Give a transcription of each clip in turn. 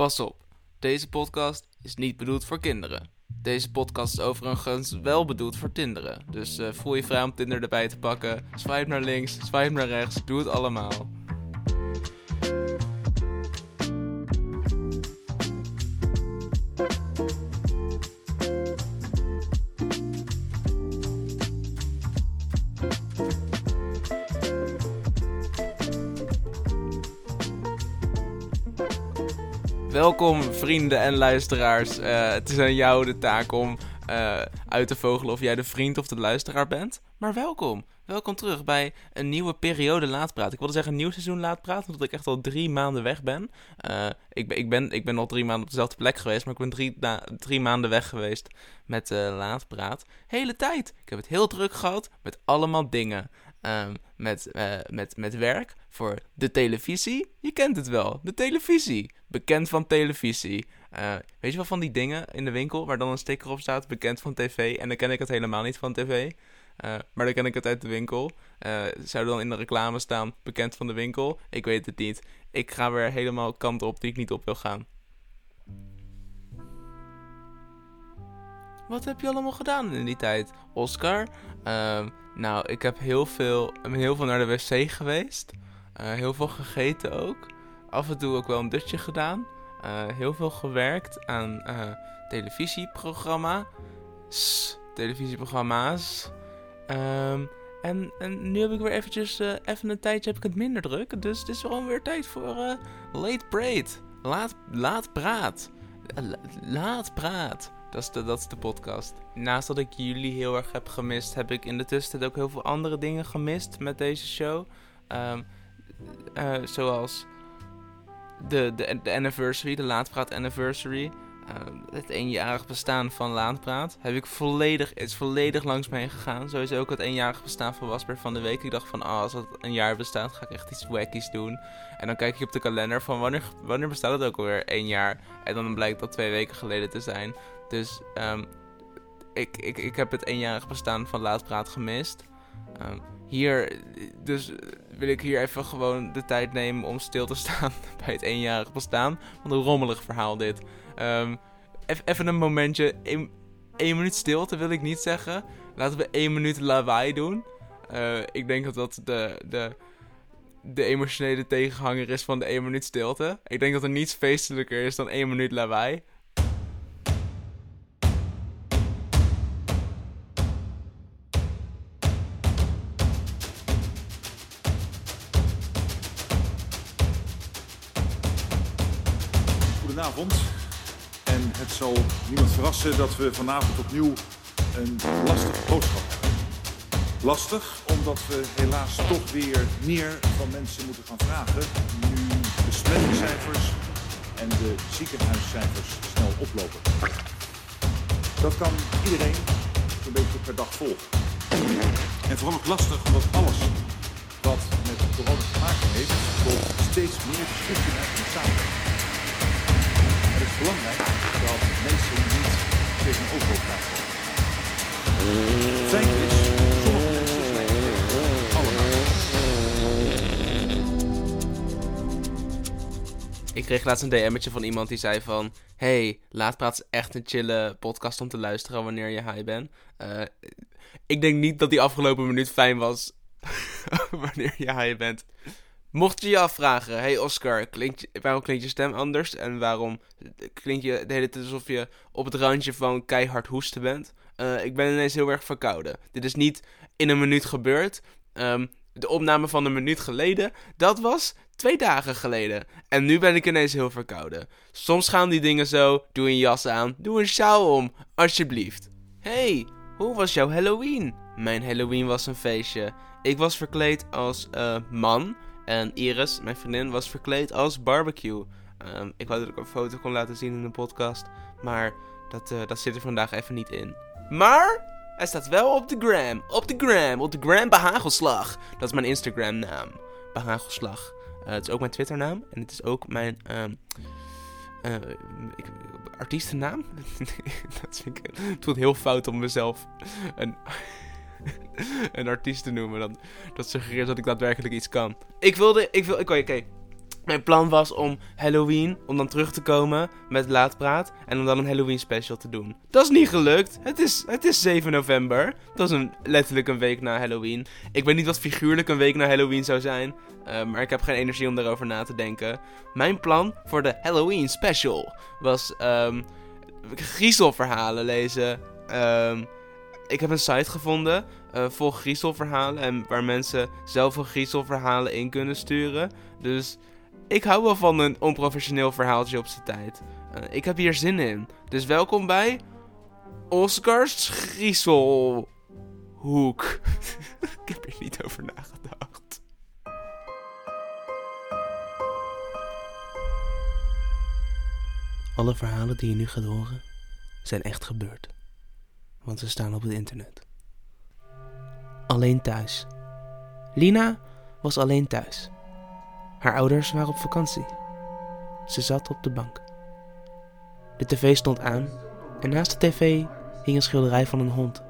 Pas op, deze podcast is niet bedoeld voor kinderen. Deze podcast is overigens wel bedoeld voor Tinderen. Dus eh, voel je vrij om Tinder erbij te pakken. Swipe naar links, swipe naar rechts, doe het allemaal. Welkom vrienden en luisteraars. Eh, het is aan jou de taak om eh, uit te vogelen of jij de vriend of de luisteraar bent. Maar welkom. Welkom terug bij een nieuwe periode laatpraat. Ik wilde zeggen een nieuw seizoen laatpraat, omdat ik echt al drie maanden weg ben. Uh, ik, ben ik, ben ik ben al drie maanden op dezelfde plek geweest, maar ik ben drie, drie maanden weg geweest met uh, laatpraat. Hele tijd. Ik heb het heel druk gehad met allemaal dingen. Um, met, met, met werk voor de televisie. Je kent het wel, de televisie. Bekend van televisie. Uh, weet je wel van die dingen in de winkel waar dan een sticker op staat, bekend van tv. En dan ken ik het helemaal niet van tv. Uh, maar dan ken ik het uit de winkel. zou dan in de reclame staan, bekend van de winkel? Ik weet het niet. Ik ga weer helemaal kanten op die ik niet op wil gaan. Wat heb je allemaal gedaan in die tijd, Oscar? Uh, nou, ik heb heel veel, heel veel naar de wc geweest. Uh, heel veel gegeten ook. Af en toe ook wel een dutje gedaan. Uh, heel veel gewerkt aan uh, televisieprogramma's. Televisieprogramma's. En, en nu heb ik weer eventjes, even een tijdje heb ik het minder druk. Dus het is gewoon weer tijd voor late braid. Laat, laat praat. laat praat. Dat is, de, dat is de podcast. Naast dat ik jullie heel erg heb gemist, heb ik in de tussentijd ook heel veel andere dingen gemist met deze show. Uh, zoals de, de, de anniversary, de Laatpraat anniversary. Uh, het eenjarig bestaan van Laatpraat. Heb ik volledig, is volledig langs heen gegaan. Sowieso ook het eenjarig bestaan van Wasper van de Week. Ik dacht van, oh, als dat een jaar bestaat, ga ik echt iets wackies doen. En dan kijk je op de kalender van, wanneer, wanneer bestaat het ook alweer? één jaar. En dan blijkt dat twee weken geleden te zijn. Dus um, ik, ik, ik heb het eenjarig bestaan van Laatpraat gemist. Um, hier, dus wil ik hier even gewoon de tijd nemen om stil te staan bij het eenjarig bestaan. Wat een rommelig verhaal dit. Um, even een momentje. Eén minuut stilte wil ik niet zeggen. Laten we één minuut lawaai doen. Uh, ik denk dat dat de, de, de emotionele tegenhanger is van de één minuut stilte. Ik denk dat er niets feestelijker is dan één minuut lawaai. Het zal niemand verrassen dat we vanavond opnieuw een lastige boodschap hebben. Lastig omdat we helaas toch weer meer van mensen moeten gaan vragen. Nu de besmettingscijfers en de ziekenhuiscijfers snel oplopen. Dat kan iedereen zo'n beetje per dag volgen. En vooral ook lastig omdat alles wat met corona te maken heeft, tot steeds meer beschikbaarheid en het is belangrijk dat mensen niet tegenover elkaar komen. Feit is. Ik kreeg laatst een DM'tje van iemand die zei van... Hey, Laatpraat is echt een chille podcast om te luisteren wanneer je high bent. Uh, ik denk niet dat die afgelopen minuut fijn was wanneer je high bent. Mocht je je afvragen, hey Oscar, klinkt, waarom klinkt je stem anders? En waarom klinkt je de hele tijd alsof je op het randje van keihard hoesten bent? Uh, ik ben ineens heel erg verkouden. Dit is niet in een minuut gebeurd. Um, de opname van een minuut geleden, dat was twee dagen geleden. En nu ben ik ineens heel verkouden. Soms gaan die dingen zo, doe een jas aan, doe een sjaal om, alsjeblieft. Hey, hoe was jouw Halloween? Mijn Halloween was een feestje. Ik was verkleed als uh, man en Iris, mijn vriendin, was verkleed als barbecue. Um, ik wou dat ik een foto kon laten zien in de podcast. Maar dat, uh, dat zit er vandaag even niet in. Maar hij staat wel op de gram. Op de gram. Op de gram Behagelslag. Dat is mijn Instagram naam. Behagelslag. Uh, het is ook mijn Twitter naam. En het is ook mijn... Um, uh, artiestennaam? dat vind ik, het voelt heel fout om mezelf een een artiest te noemen. Dat, dat suggereert dat ik daadwerkelijk iets kan. Ik wilde, ik wil, oké, oké. Mijn plan was om Halloween, om dan terug te komen met Laatpraat en om dan een Halloween special te doen. Dat is niet gelukt. Het is, het is 7 november. Dat is een, letterlijk een week na Halloween. Ik weet niet wat figuurlijk een week na Halloween zou zijn, uh, maar ik heb geen energie om daarover na te denken. Mijn plan voor de Halloween special was um, griezelverhalen lezen. Um, ik heb een site gevonden uh, vol griezelverhalen en waar mensen zelf een griezelverhalen in kunnen sturen. Dus ik hou wel van een onprofessioneel verhaaltje op zijn tijd. Uh, ik heb hier zin in. Dus welkom bij Oscars Griezelhoek. ik heb hier niet over nagedacht. Alle verhalen die je nu gaat horen zijn echt gebeurd. Want ze staan op het internet. Alleen thuis. Lina was alleen thuis. Haar ouders waren op vakantie. Ze zat op de bank. De tv stond aan en naast de tv hing een schilderij van een hond.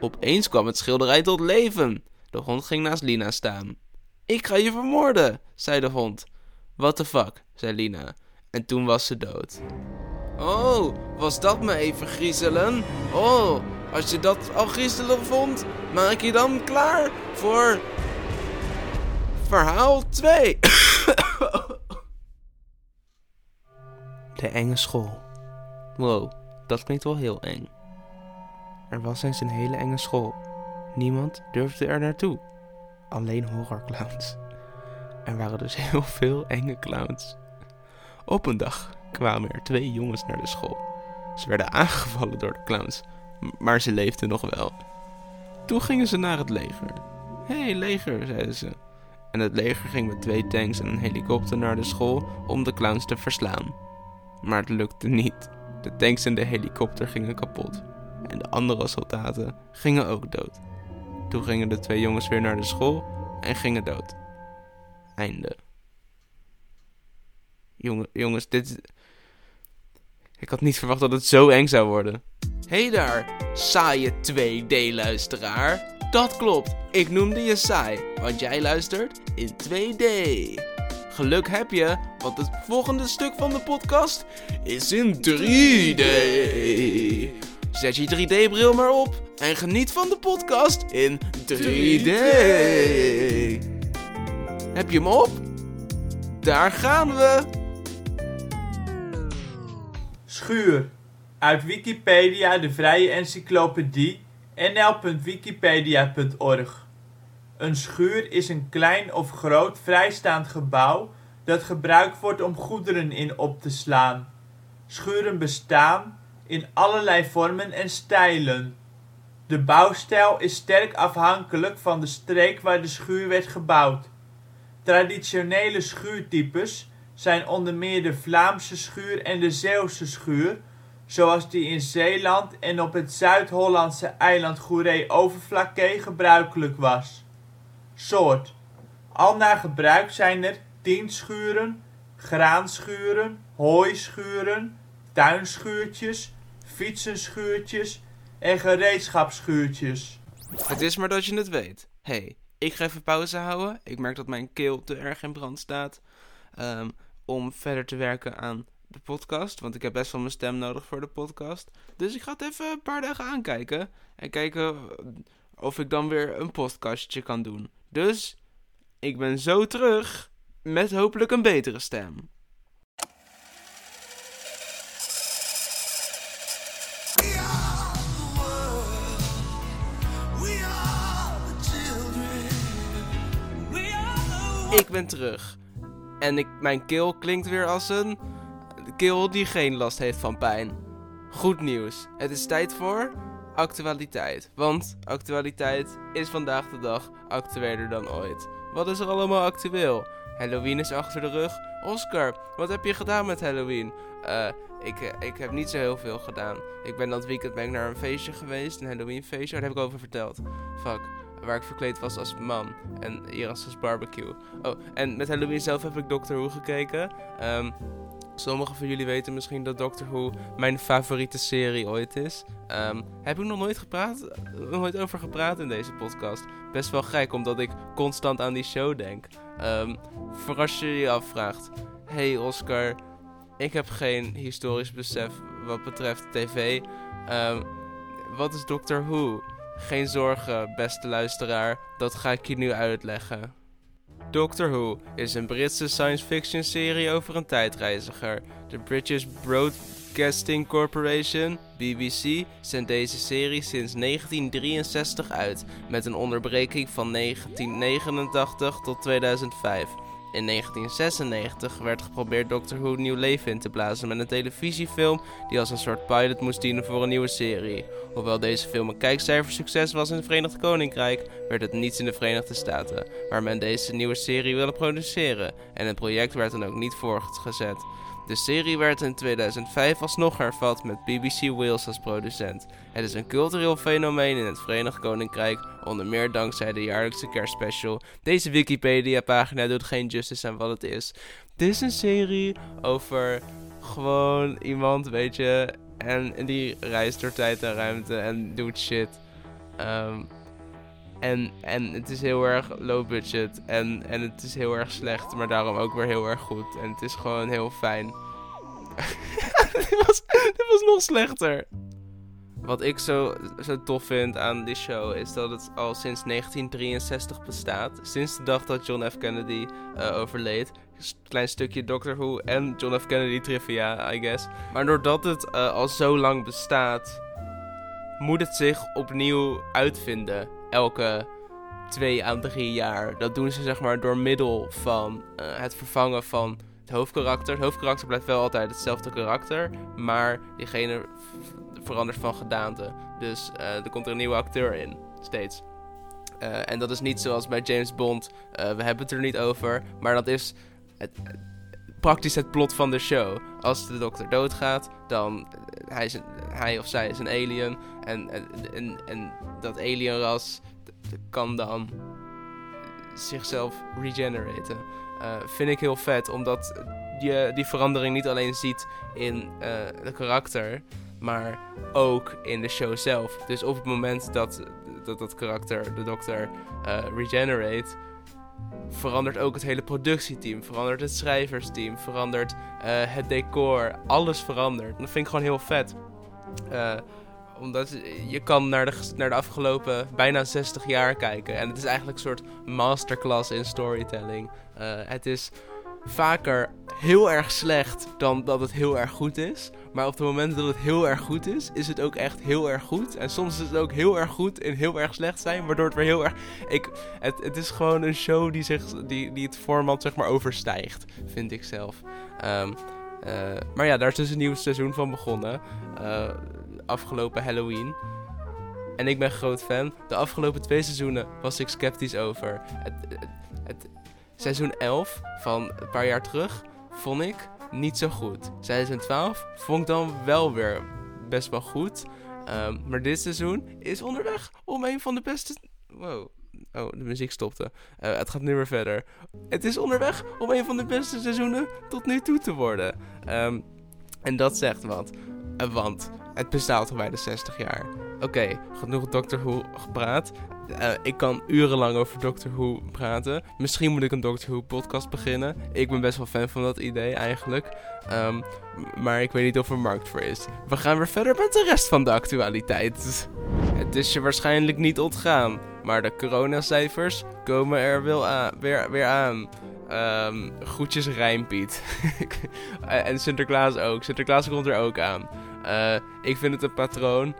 Opeens kwam het schilderij tot leven. De hond ging naast Lina staan. Ik ga je vermoorden, zei de hond. What the fuck, zei Lina. En toen was ze dood. Oh, was dat me even griezelen? Oh, als je dat al griezelig vond, maak je dan klaar voor Verhaal 2. De enge school. Wow, dat klinkt wel heel eng. Er was eens een hele enge school. Niemand durfde er naartoe. Alleen horrorclowns. Er waren dus heel veel enge clowns. Op een dag kwamen er twee jongens naar de school. Ze werden aangevallen door de clowns, maar ze leefden nog wel. Toen gingen ze naar het leger. Hé, hey, leger, zeiden ze en het leger ging met twee tanks en een helikopter naar de school om de clowns te verslaan. Maar het lukte niet. De tanks en de helikopter gingen kapot. En de andere soldaten gingen ook dood. Toen gingen de twee jongens weer naar de school en gingen dood. Einde. Jongen, jongens, dit. Ik had niet verwacht dat het zo eng zou worden. Hey daar, saaie 2D-luisteraar. Dat klopt, ik noemde je saai, want jij luistert in 2D. Geluk heb je, want het volgende stuk van de podcast is in 3D. Zet je 3D-bril maar op en geniet van de podcast in 3D. Heb je hem op? Daar gaan we. Schuur. Uit Wikipedia, de vrije encyclopedie, nl.wikipedia.org een schuur is een klein of groot vrijstaand gebouw dat gebruikt wordt om goederen in op te slaan. Schuren bestaan in allerlei vormen en stijlen. De bouwstijl is sterk afhankelijk van de streek waar de schuur werd gebouwd. Traditionele schuurtypes zijn onder meer de Vlaamse schuur en de Zeeuwse schuur, zoals die in Zeeland en op het Zuid-Hollandse eiland Goeree-Overflakkee gebruikelijk was. Al naar gebruik zijn er tiendschuren, graanschuren, hooischuren, tuinschuurtjes, fietsenschuurtjes en gereedschapsschuurtjes. Het is maar dat je het weet. hey, ik ga even pauze houden. Ik merk dat mijn keel te erg in brand staat. Um, om verder te werken aan de podcast. Want ik heb best wel mijn stem nodig voor de podcast. Dus ik ga het even een paar dagen aankijken. En kijken of ik dan weer een podcastje kan doen. Dus ik ben zo terug met hopelijk een betere stem. Ik ben terug. En ik, mijn keel klinkt weer als een keel die geen last heeft van pijn. Goed nieuws. Het is tijd voor actualiteit. Want actualiteit is vandaag de dag actueler dan ooit. Wat is er allemaal actueel? Halloween is achter de rug. Oscar, wat heb je gedaan met Halloween? Uh, ik, eh, ik heb niet zo heel veel gedaan. Ik ben dat weekend ben ik naar een feestje geweest, een Halloween feestje. Daar heb ik over verteld. Fuck. Waar ik verkleed was als man. En hier als barbecue. Oh, en met Halloween zelf heb ik Doctor Who gekeken. Um, Sommigen van jullie weten misschien dat Doctor Who mijn favoriete serie ooit is. Um, heb ik nog nooit, gepraat, nooit over gepraat in deze podcast. Best wel gek, omdat ik constant aan die show denk. Ehm, voor als je je afvraagt: hey Oscar, ik heb geen historisch besef wat betreft tv. Ehm, wat is Doctor Who? Geen zorgen, beste luisteraar, dat ga ik je nu uitleggen. Doctor Who is een Britse science fiction serie over een tijdreiziger. De British Broadcasting Corporation, BBC, zendt deze serie sinds 1963 uit, met een onderbreking van 1989 tot 2005. In 1996 werd geprobeerd Doctor Who nieuw leven in te blazen met een televisiefilm die als een soort pilot moest dienen voor een nieuwe serie. Hoewel deze film een kijkcijfersucces was in het Verenigd Koninkrijk, werd het niets in de Verenigde Staten, waar men deze nieuwe serie wilde produceren en het project werd dan ook niet voortgezet. De serie werd in 2005 alsnog hervat met BBC Wales als producent. Het is een cultureel fenomeen in het Verenigd Koninkrijk, onder meer dankzij de jaarlijkse kerstspecial. Deze Wikipedia-pagina doet geen justice aan wat het is. Dit is een serie over gewoon iemand, weet je, en die reist door tijd en ruimte en doet shit. Ehm, en, en het is heel erg low budget. En, en het is heel erg slecht, maar daarom ook weer heel erg goed. En het is gewoon heel fijn. dit, was, was nog slechter. Wat ik zo, zo tof vind aan die show is dat het al sinds 1963 bestaat. Sinds de dag dat John F. Kennedy uh, overleed. Klein stukje Doctor Who en John F. Kennedy trivia, I guess. Maar doordat het uh, al zo lang bestaat, moet het zich opnieuw uitvinden elke twee à drie jaar. Dat doen ze zeg maar door middel van uh, het vervangen van het hoofdkarakter. Het hoofdkarakter blijft wel altijd hetzelfde karakter, maar diegene verandert van gedaante. Dus uh, er komt er een nieuwe acteur in, steeds. Uh, en dat is niet zoals bij James Bond. we hebben het er niet over, maar dat is het, praktisch het plot van de show. Als de dokter doodgaat, dan hij, is een, hij of zij is een alien. En, en, en, dat alienras kan dan zichzelf regeneraten. Uh, vind ik heel vet, omdat je die verandering niet alleen ziet in de karakter, maar ook in de show zelf. Dus op het moment dat dat, dat karakter, de dokter, uh, regenerate, verandert ook het hele productieteam, verandert het schrijversteam, verandert uh, het decor, alles verandert. Dat vind ik gewoon heel vet. Uh, omdat je kan naar de, naar de afgelopen bijna 60 jaar kijken. En het is eigenlijk een soort masterclass in storytelling. Uh, het is vaker heel erg slecht dan dat het heel erg goed is. Maar op het moment dat het heel erg goed is, is het ook echt heel erg goed. En soms is het ook heel erg goed en heel erg slecht zijn, waardoor het weer heel erg... Ik, het, het is gewoon een show die, zich, die, die het format zeg maar overstijgt, vind ik zelf. Um, uh, maar ja, daar is dus een nieuw seizoen van begonnen. Uh, afgelopen Halloween. En ik ben groot fan. De afgelopen twee seizoenen was ik sceptisch over. Het, het seizoen 11 van een paar jaar terug vond ik niet zo goed. Seizoen 12 vond ik dan wel weer best wel goed. Um, maar dit seizoen is onderweg om een van de beste. Wow. Oh, de muziek stopte. Uh, het gaat nu weer verder. Het is onderweg om een van de beste seizoenen tot nu toe te worden. Um, en dat zegt wat. Uh, want het bestaat al bij de 60 jaar. Oké, genoeg Doctor Who gepraat. Uh, ik kan urenlang over Doctor Who praten. Misschien moet ik een Doctor Who podcast beginnen. Ik ben best wel fan van dat idee eigenlijk. Um, maar ik weet niet of er markt voor is. We gaan weer verder met de rest van de actualiteit. Het is je waarschijnlijk niet ontgaan. Maar de coronacijfers komen er wel aan, weer, aan. Um, groetjes Rijnpiet. en Sinterklaas ook. Sinterklaas komt er ook aan. Uh, ik vind het een patroon.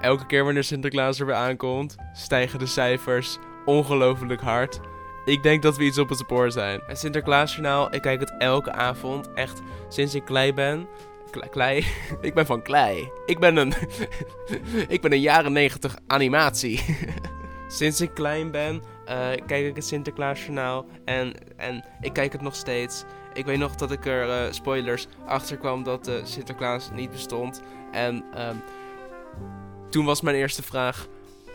Elke keer wanneer Sinterklaas er weer aankomt, stijgen de cijfers ongelooflijk hard. Ik denk dat we iets op het spoor zijn. Het Sinterklaasjournaal, ik kijk het elke avond. Echt sinds ik klei ben. Klei? ik ben van klei. Ik ben een. ik ben een jaren 90 animatie. sinds ik klein ben, uh, kijk ik het Sinterklaasjournaal. En, en ik kijk het nog steeds. Ik weet nog dat ik er, uh, spoilers, achter kwam dat uh, Sinterklaas niet bestond. En um, toen was mijn eerste vraag,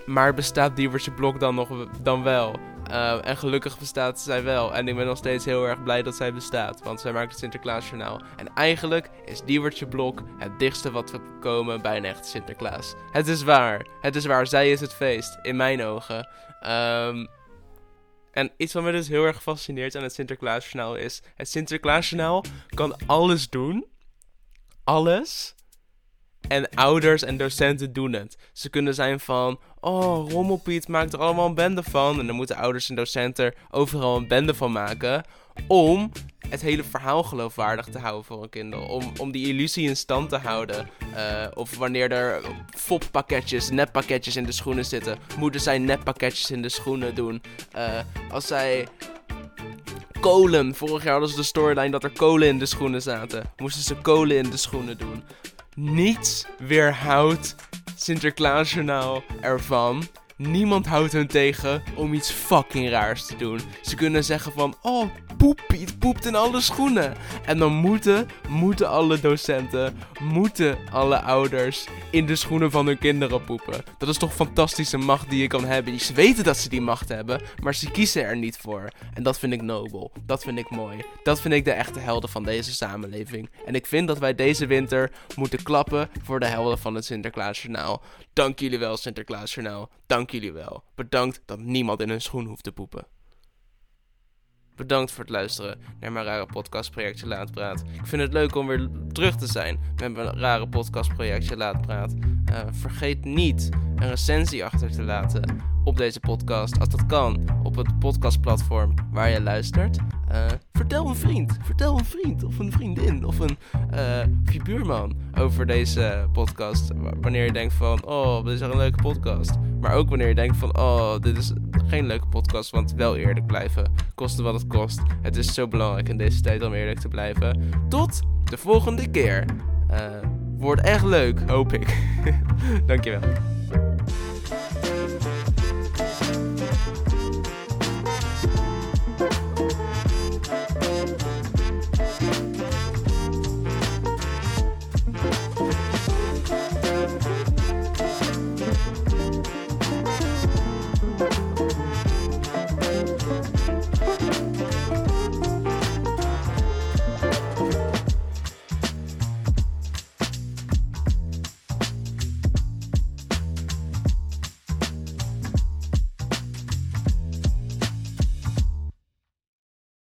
maar bestaat Diewertje Blok dan nog dan wel? Uh, en gelukkig bestaat zij wel. En ik ben nog steeds heel erg blij dat zij bestaat. Want zij maakt het Sinterklaasjournaal. En eigenlijk is Diewertje Blok het dichtste wat we komen bij een echte Sinterklaas. Het is waar. Het is waar. Zij is het feest. In mijn ogen. Um, En iets wat me dus heel erg fascineert aan het Sinterklaasjournaal is... Het Sinterklaasjournaal kan alles doen. Alles. En ouders en docenten doen het. Ze kunnen zijn van... Oh, Rommelpiet maakt er allemaal een bende van. En dan moeten ouders en docenten er overal een bende van maken. Om het hele verhaal geloofwaardig te houden voor een kind. Om, om die illusie in stand te houden. Uh, of wanneer er foppakketjes, neppakketjes in de schoenen zitten. Moeten zij neppakketjes in de schoenen doen. Uh, als zij kolen. Vorig jaar hadden ze de storyline dat er kolen in de schoenen zaten. Moesten ze kolen in de schoenen doen. Niets weerhoudt Sinterklaasjournaal ervan. Niemand houdt hun tegen om iets fucking raars te doen. Ze kunnen zeggen van, oh, poep, Piet poept in alle schoenen. En dan moeten, moeten alle docenten, moeten alle ouders in de schoenen van hun kinderen poepen. Dat is toch fantastische macht die je kan hebben. Ze weten dat ze die macht hebben, maar ze kiezen er niet voor. En dat vind ik nobel. Dat vind ik mooi. Dat vind ik de echte helden van deze samenleving. En ik vind dat wij deze winter moeten klappen voor de helden van het Sinterklaasjournaal. Dank jullie wel, Sinterklaasjournaal. Dank jullie wel. Bedankt dat niemand in hun schoen hoeft te poepen. Bedankt voor het luisteren naar mijn rare podcastprojectje Laatpraat. Ik vind het leuk om weer terug te zijn met mijn rare podcastprojectje Laatpraat. Uh, vergeet niet een recensie achter te laten op deze podcast, als dat kan, op het podcastplatform waar je luistert. Uh, vertel een vriend, vertel een vriend of een vriendin of een uh, of je buurman over deze podcast. Wanneer je denkt van, oh, dit is een leuke podcast. Maar ook wanneer je denkt van, oh, dit is geen leuke podcast, want wel eerlijk blijven. Koste wat het kost. Het is zo belangrijk in deze tijd om eerlijk te blijven. Tot de volgende keer. Uh, wordt echt leuk, hoop ik. Dankjewel.